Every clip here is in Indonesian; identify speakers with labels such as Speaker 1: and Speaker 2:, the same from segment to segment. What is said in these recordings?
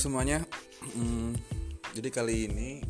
Speaker 1: semuanya, hmm, jadi kali ini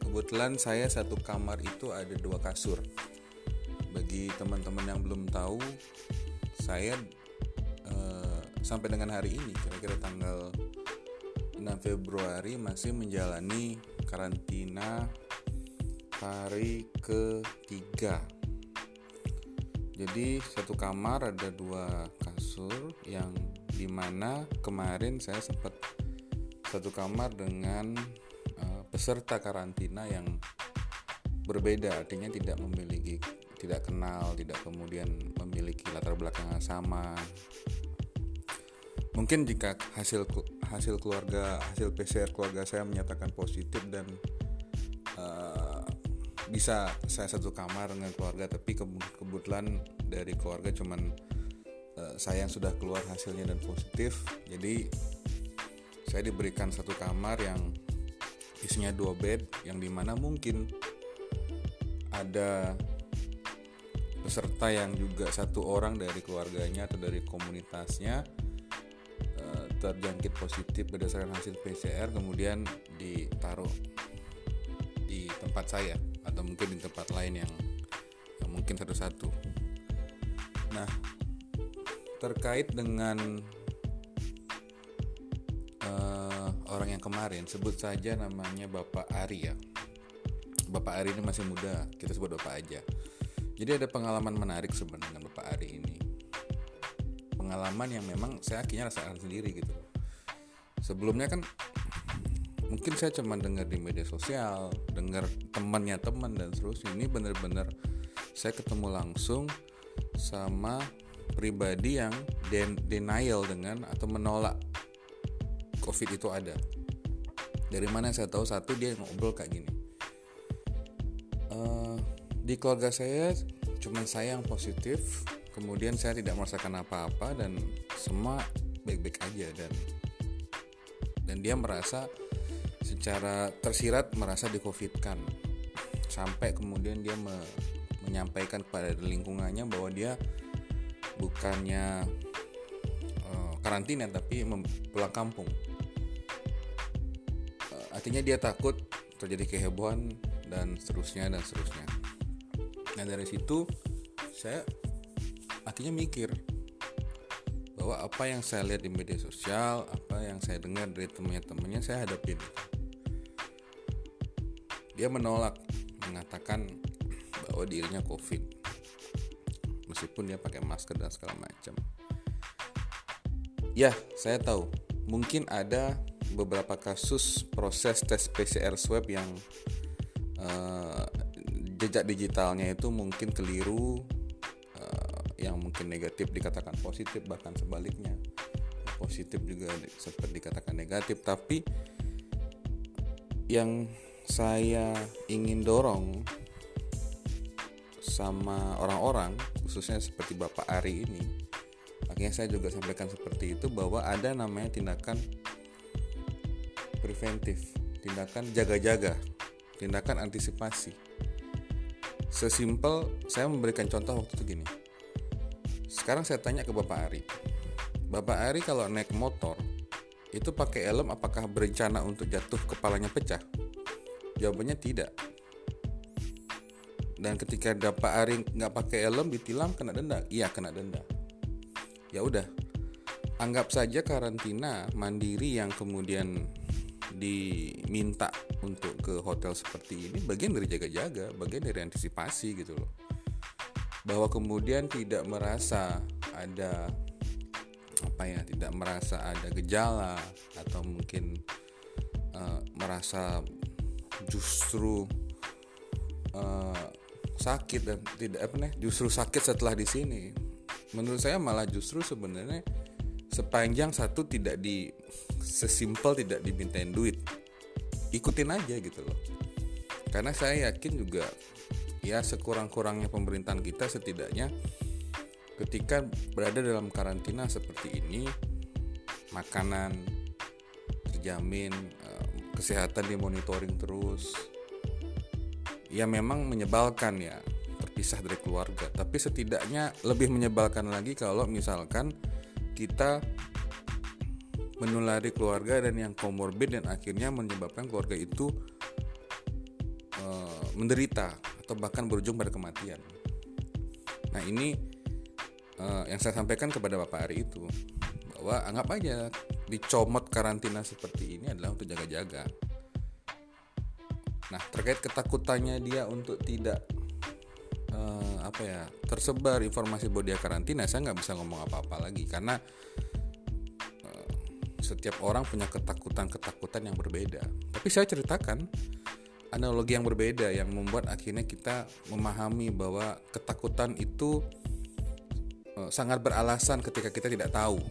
Speaker 1: kebetulan saya satu kamar itu ada dua kasur. Bagi teman-teman yang belum tahu, saya eh, sampai dengan hari ini, kira-kira tanggal 6 Februari masih menjalani karantina hari ketiga. Jadi satu kamar ada dua kasur yang di mana kemarin saya sempat satu kamar dengan uh, peserta karantina yang berbeda. Artinya tidak memiliki tidak kenal tidak kemudian memiliki latar belakang yang sama. Mungkin jika hasil hasil keluarga hasil PCR keluarga saya menyatakan positif dan uh, bisa saya satu kamar dengan keluarga tapi kebetulan dari keluarga cuman saya yang sudah keluar hasilnya dan positif jadi saya diberikan satu kamar yang isinya dua bed yang di mana mungkin ada peserta yang juga satu orang dari keluarganya atau dari komunitasnya uh, terjangkit positif berdasarkan hasil PCR kemudian ditaruh di tempat saya atau mungkin di tempat lain yang, yang mungkin satu-satu. Nah, terkait dengan uh, orang yang kemarin, sebut saja namanya Bapak Ari ya. Bapak Ari ini masih muda, kita sebut Bapak aja. Jadi ada pengalaman menarik sebenarnya dengan Bapak Ari ini. Pengalaman yang memang saya akhirnya rasakan sendiri gitu. Sebelumnya kan mungkin saya cuma dengar di media sosial dengar temannya teman dan seterusnya ini benar-benar saya ketemu langsung sama pribadi yang den denial dengan atau menolak covid itu ada. Dari mana saya tahu satu dia ngobrol kayak gini. Uh, di keluarga saya cuma saya yang positif kemudian saya tidak merasakan apa-apa dan semua baik-baik aja dan dan dia merasa secara tersirat merasa dicovidkan. Sampai kemudian dia me menyampaikan kepada lingkungannya bahwa dia bukannya uh, karantina tapi pulang kampung. Uh, artinya dia takut terjadi kehebohan dan seterusnya dan seterusnya. Nah dari situ saya akhirnya mikir bahwa apa yang saya lihat di media sosial apa yang saya dengar dari temannya-temannya saya hadapin. Dia menolak mengatakan bahwa dirinya covid meskipun dia pakai masker dan segala macam. Ya saya tahu. Mungkin ada beberapa kasus proses tes PCR swab yang uh, jejak digitalnya itu mungkin keliru uh, yang mungkin negatif dikatakan positif bahkan sebaliknya. Positif juga sempat dikatakan negatif. Tapi yang saya ingin dorong sama orang-orang khususnya seperti Bapak Ari ini makanya saya juga sampaikan seperti itu bahwa ada namanya tindakan preventif tindakan jaga-jaga tindakan antisipasi. Sesimpel saya memberikan contoh waktu itu gini. Sekarang saya tanya ke Bapak Ari. Bapak Ari kalau naik motor itu pakai helm apakah berencana untuk jatuh kepalanya pecah? Jawabannya tidak. Dan ketika dapat Ari nggak pakai helm ditilang kena denda, iya kena denda. Ya udah, anggap saja karantina mandiri yang kemudian diminta untuk ke hotel seperti ini bagian dari jaga-jaga, bagian dari antisipasi gitu loh. Bahwa kemudian tidak merasa ada apa ya, tidak merasa ada gejala atau mungkin uh, merasa justru uh, sakit dan tidak apa nih justru sakit setelah di sini. Menurut saya malah justru sebenarnya sepanjang satu tidak di sesimpel tidak dimintain duit ikutin aja gitu loh. Karena saya yakin juga ya sekurang-kurangnya pemerintahan kita setidaknya ketika berada dalam karantina seperti ini makanan terjamin kesehatan dimonitoring terus ya memang menyebalkan ya terpisah dari keluarga tapi setidaknya lebih menyebalkan lagi kalau misalkan kita menulari keluarga dan yang komorbid dan akhirnya menyebabkan keluarga itu uh, menderita atau bahkan berujung pada kematian. Nah ini uh, yang saya sampaikan kepada Bapak Ari itu bahwa anggap aja dicomot karantina seperti ini adalah untuk jaga-jaga. Nah terkait ketakutannya dia untuk tidak uh, apa ya tersebar informasi bahwa dia karantina, saya nggak bisa ngomong apa-apa lagi karena setiap orang punya ketakutan-ketakutan yang berbeda. Tapi saya ceritakan analogi yang berbeda yang membuat akhirnya kita memahami bahwa ketakutan itu e, sangat beralasan ketika kita tidak tahu.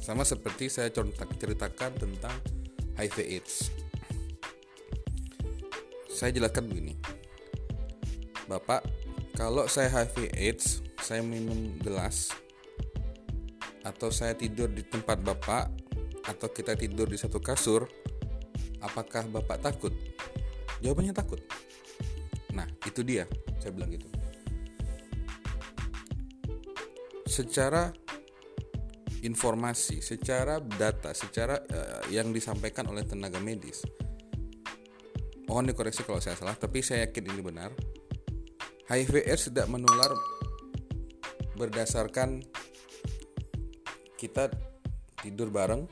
Speaker 1: Sama seperti saya ceritakan tentang HIV AIDS. Saya jelaskan begini. Bapak, kalau saya HIV AIDS, saya minum gelas atau saya tidur di tempat Bapak atau kita tidur di satu kasur, apakah Bapak takut? Jawabannya takut. Nah, itu dia, saya bilang gitu. Secara informasi, secara data, secara uh, yang disampaikan oleh tenaga medis. Mohon dikoreksi kalau saya salah, tapi saya yakin ini benar. HIV AIDS tidak menular berdasarkan kita tidur bareng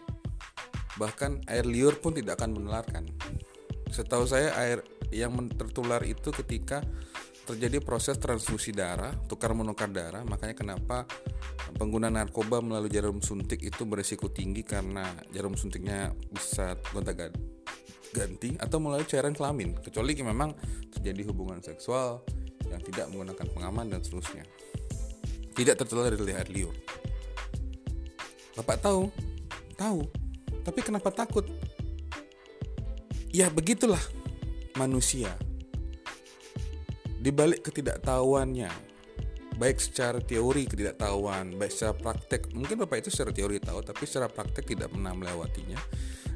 Speaker 1: bahkan air liur pun tidak akan menularkan setahu saya air yang tertular itu ketika terjadi proses transfusi darah tukar menukar darah makanya kenapa pengguna narkoba melalui jarum suntik itu berisiko tinggi karena jarum suntiknya bisa gonta ganti atau melalui cairan kelamin kecuali memang terjadi hubungan seksual yang tidak menggunakan pengaman dan seterusnya tidak tertular dari air liur Bapak tahu? Tahu. Tapi kenapa takut? Ya begitulah manusia. Di balik ketidaktahuannya, baik secara teori ketidaktahuan, baik secara praktek, mungkin Bapak itu secara teori tahu, tapi secara praktek tidak pernah melewatinya.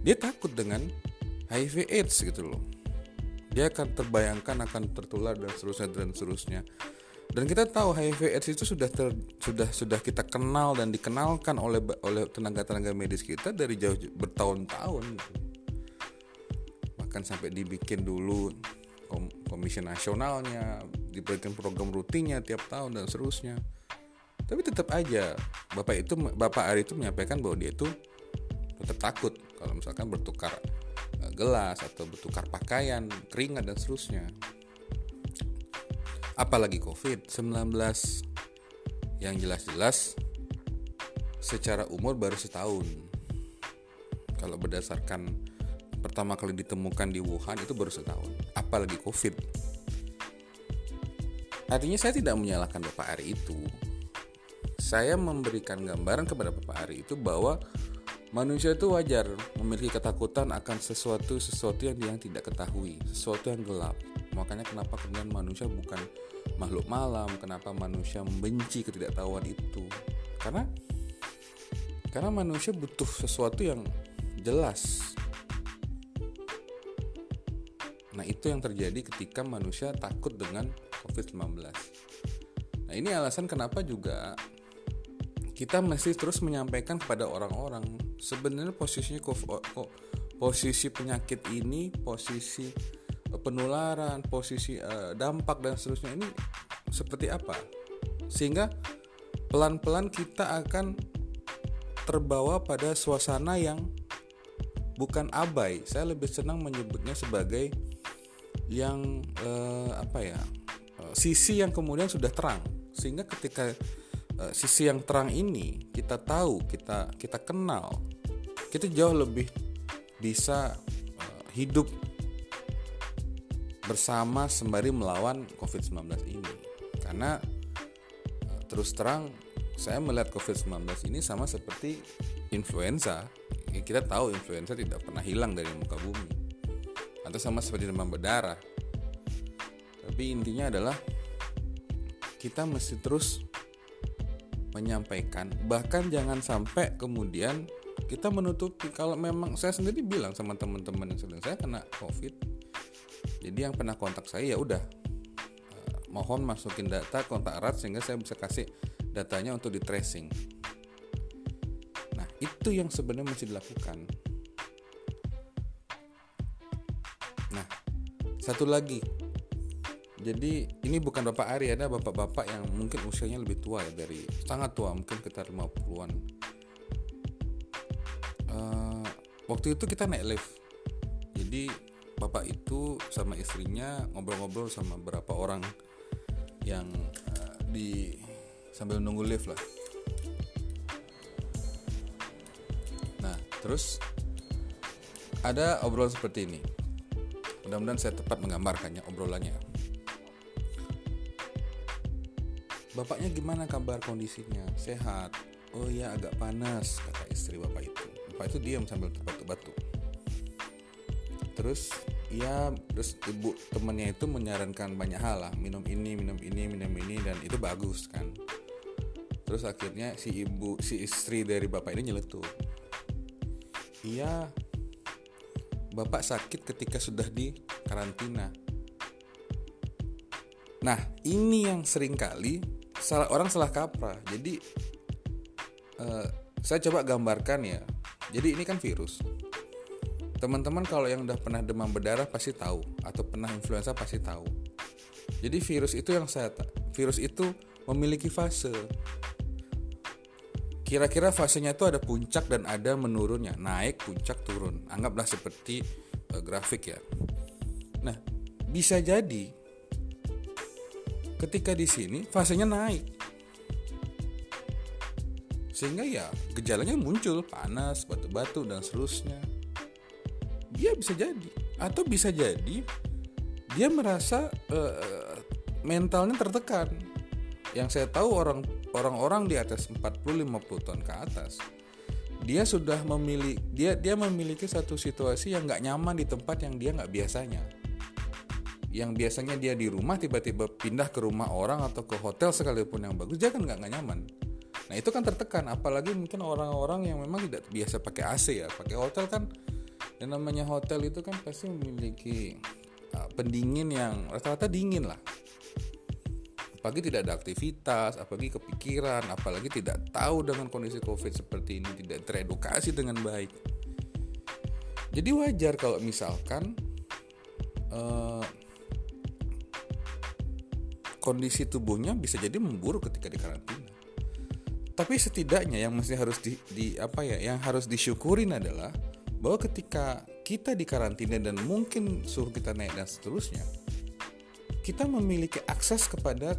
Speaker 1: Dia takut dengan HIV AIDS gitu loh. Dia akan terbayangkan akan tertular dan seterusnya dan seterusnya. Dan kita tahu HIV AIDS itu sudah ter, sudah sudah kita kenal dan dikenalkan oleh oleh tenaga-tenaga medis kita dari jauh bertahun-tahun. Bahkan sampai dibikin dulu kom, komisi nasionalnya diberikan program rutinnya tiap tahun dan seterusnya. Tapi tetap aja bapak itu bapak Ari itu menyampaikan bahwa dia itu tetap takut kalau misalkan bertukar gelas atau bertukar pakaian keringat dan seterusnya. Apalagi COVID-19 yang jelas-jelas secara umur baru setahun. Kalau berdasarkan pertama kali ditemukan di Wuhan itu baru setahun. Apalagi COVID. Artinya saya tidak menyalahkan Bapak Ari itu. Saya memberikan gambaran kepada Bapak Ari itu bahwa manusia itu wajar memiliki ketakutan akan sesuatu sesuatu yang dia tidak ketahui sesuatu yang gelap. Makanya kenapa kemudian manusia bukan makhluk malam kenapa manusia membenci ketidaktahuan itu? Karena karena manusia butuh sesuatu yang jelas. Nah itu yang terjadi ketika manusia takut dengan COVID-19 nah ini alasan kenapa juga kita mesti terus menyampaikan kepada orang-orang sebenarnya posisinya posisi penyakit ini posisi penularan, posisi uh, dampak dan seterusnya ini seperti apa? Sehingga pelan-pelan kita akan terbawa pada suasana yang bukan abai. Saya lebih senang menyebutnya sebagai yang uh, apa ya? Sisi yang kemudian sudah terang. Sehingga ketika uh, sisi yang terang ini kita tahu, kita kita kenal, kita jauh lebih bisa uh, hidup bersama sembari melawan COVID-19 ini. Karena eh, terus terang saya melihat COVID-19 ini sama seperti influenza. Ya, kita tahu influenza tidak pernah hilang dari muka bumi. Atau sama seperti demam berdarah. Tapi intinya adalah kita mesti terus menyampaikan. Bahkan jangan sampai kemudian kita menutupi. Kalau memang saya sendiri bilang sama teman-teman yang sedang saya kena covid jadi yang pernah kontak saya ya udah uh, mohon masukin data kontak erat sehingga saya bisa kasih datanya untuk di tracing. Nah itu yang sebenarnya mesti dilakukan. Nah satu lagi jadi ini bukan Bapak Ari ada bapak-bapak yang mungkin usianya lebih tua ya dari sangat tua mungkin sekitar 50-an uh, waktu itu kita naik lift. Jadi bapak itu sama istrinya ngobrol-ngobrol sama beberapa orang yang uh, di sambil nunggu lift lah. Nah terus ada obrolan seperti ini. Mudah-mudahan saya tepat menggambarkannya obrolannya Bapaknya gimana kabar kondisinya? Sehat? Oh ya agak panas kata istri bapak itu. Bapak itu diam sambil terbatuk-batuk. Terus ya terus ibu temannya itu menyarankan banyak hal lah minum ini minum ini minum ini dan itu bagus kan terus akhirnya si ibu si istri dari bapak ini nyeletuk iya bapak sakit ketika sudah di karantina nah ini yang sering kali salah orang salah kaprah. Jadi uh, saya coba gambarkan ya. Jadi ini kan virus. Teman-teman kalau yang udah pernah demam berdarah pasti tahu atau pernah influenza pasti tahu. Jadi virus itu yang saya virus itu memiliki fase. Kira-kira fasenya itu ada puncak dan ada menurunnya. Naik puncak turun. Anggaplah seperti uh, grafik ya. Nah bisa jadi ketika di sini fasenya naik. Sehingga ya gejalanya muncul panas batu-batu dan seterusnya. Dia bisa jadi. Atau bisa jadi dia merasa uh, mentalnya tertekan. Yang saya tahu orang orang-orang di atas 40-50 tahun ke atas dia sudah memiliki dia dia memiliki satu situasi yang nggak nyaman di tempat yang dia nggak biasanya yang biasanya dia di rumah tiba-tiba pindah ke rumah orang atau ke hotel sekalipun yang bagus dia kan nggak nyaman. Nah itu kan tertekan. Apalagi mungkin orang-orang yang memang tidak biasa pakai AC ya. Pakai hotel kan dan namanya hotel itu kan pasti memiliki uh, pendingin yang rata-rata dingin lah. Apalagi tidak ada aktivitas apalagi kepikiran apalagi tidak tahu dengan kondisi covid seperti ini tidak teredukasi dengan baik. Jadi wajar kalau misalkan uh, kondisi tubuhnya bisa jadi memburuk ketika di karantina. Tapi setidaknya yang mesti harus di, di apa ya, yang harus disyukurin adalah bahwa ketika kita di karantina dan mungkin suhu kita naik dan seterusnya, kita memiliki akses kepada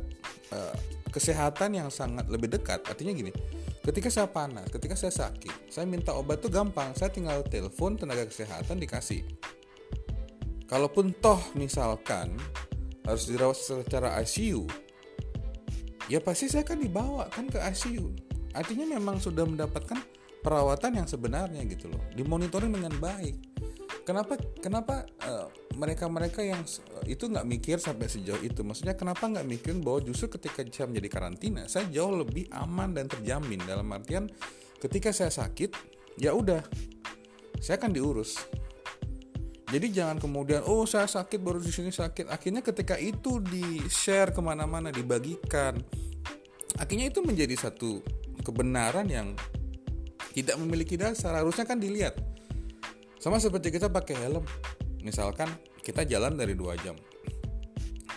Speaker 1: uh, kesehatan yang sangat lebih dekat. Artinya gini, ketika saya panas, ketika saya sakit, saya minta obat tuh gampang. Saya tinggal telepon tenaga kesehatan dikasih. Kalaupun toh misalkan harus dirawat secara ICU ya pasti saya kan dibawa kan ke ICU artinya memang sudah mendapatkan perawatan yang sebenarnya gitu loh. Dimonitoring dengan baik. Kenapa kenapa uh, mereka-mereka yang uh, itu nggak mikir sampai sejauh itu? Maksudnya kenapa nggak mikirin bahwa justru ketika saya menjadi karantina saya jauh lebih aman dan terjamin. Dalam artian ketika saya sakit ya udah saya akan diurus jadi jangan kemudian oh saya sakit baru di sini sakit. Akhirnya ketika itu di share ke mana-mana dibagikan, akhirnya itu menjadi satu kebenaran yang tidak memiliki dasar. Harusnya kan dilihat. Sama seperti kita pakai helm. Misalkan kita jalan dari dua jam,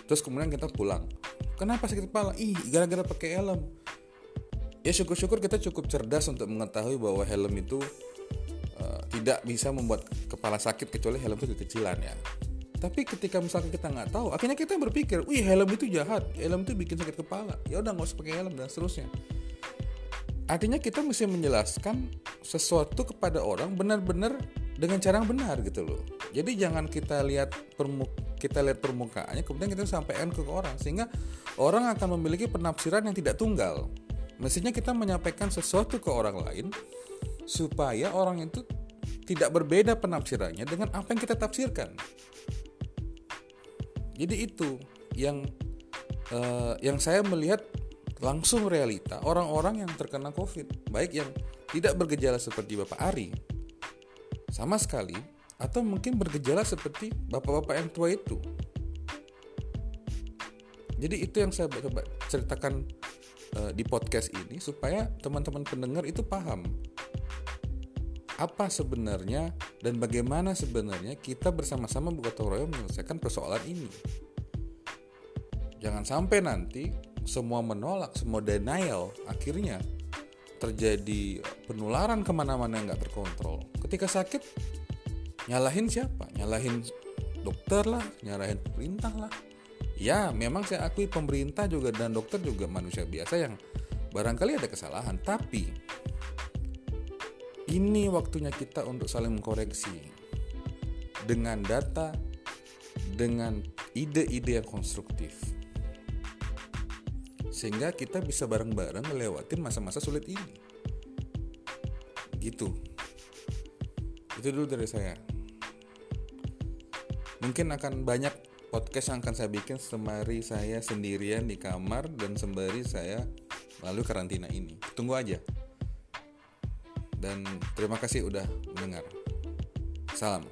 Speaker 1: terus kemudian kita pulang. Kenapa sakit kepala? Ih, gara-gara pakai helm. Ya syukur-syukur kita cukup cerdas untuk mengetahui bahwa helm itu tidak bisa membuat kepala sakit kecuali helm itu kekecilan ya. Tapi ketika misalnya kita nggak tahu akhirnya kita berpikir wih helm itu jahat. Helm itu bikin sakit kepala. Ya udah nggak usah pakai helm dan seterusnya. Artinya kita mesti menjelaskan sesuatu kepada orang benar-benar dengan cara yang benar gitu loh. Jadi jangan kita lihat permuk kita lihat permukaannya kemudian kita sampaikan ke orang sehingga orang akan memiliki penafsiran yang tidak tunggal. Mestinya kita menyampaikan sesuatu ke orang lain supaya orang itu tidak berbeda penafsirannya dengan apa yang kita tafsirkan. Jadi itu yang uh, yang saya melihat langsung realita orang-orang yang terkena COVID, baik yang tidak bergejala seperti Bapak Ari, sama sekali, atau mungkin bergejala seperti bapak-bapak yang tua itu. Jadi itu yang saya coba ceritakan uh, di podcast ini supaya teman-teman pendengar itu paham apa sebenarnya dan bagaimana sebenarnya kita bersama-sama bergotong royong menyelesaikan persoalan ini. Jangan sampai nanti semua menolak, semua denial, akhirnya terjadi penularan ke mana-mana yang nggak terkontrol. Ketika sakit, nyalahin siapa? Nyalahin dokter lah, nyalahin pemerintah lah. Ya, memang saya akui pemerintah juga dan dokter juga manusia biasa yang barangkali ada kesalahan, tapi ini waktunya kita untuk saling mengkoreksi dengan data, dengan ide-ide yang konstruktif. Sehingga kita bisa bareng-bareng ngelewatin masa-masa sulit ini. Gitu. Itu dulu dari saya. Mungkin akan banyak podcast yang akan saya bikin sembari saya sendirian di kamar dan sembari saya melalui karantina ini. Tunggu aja dan terima kasih udah mendengar. Salam.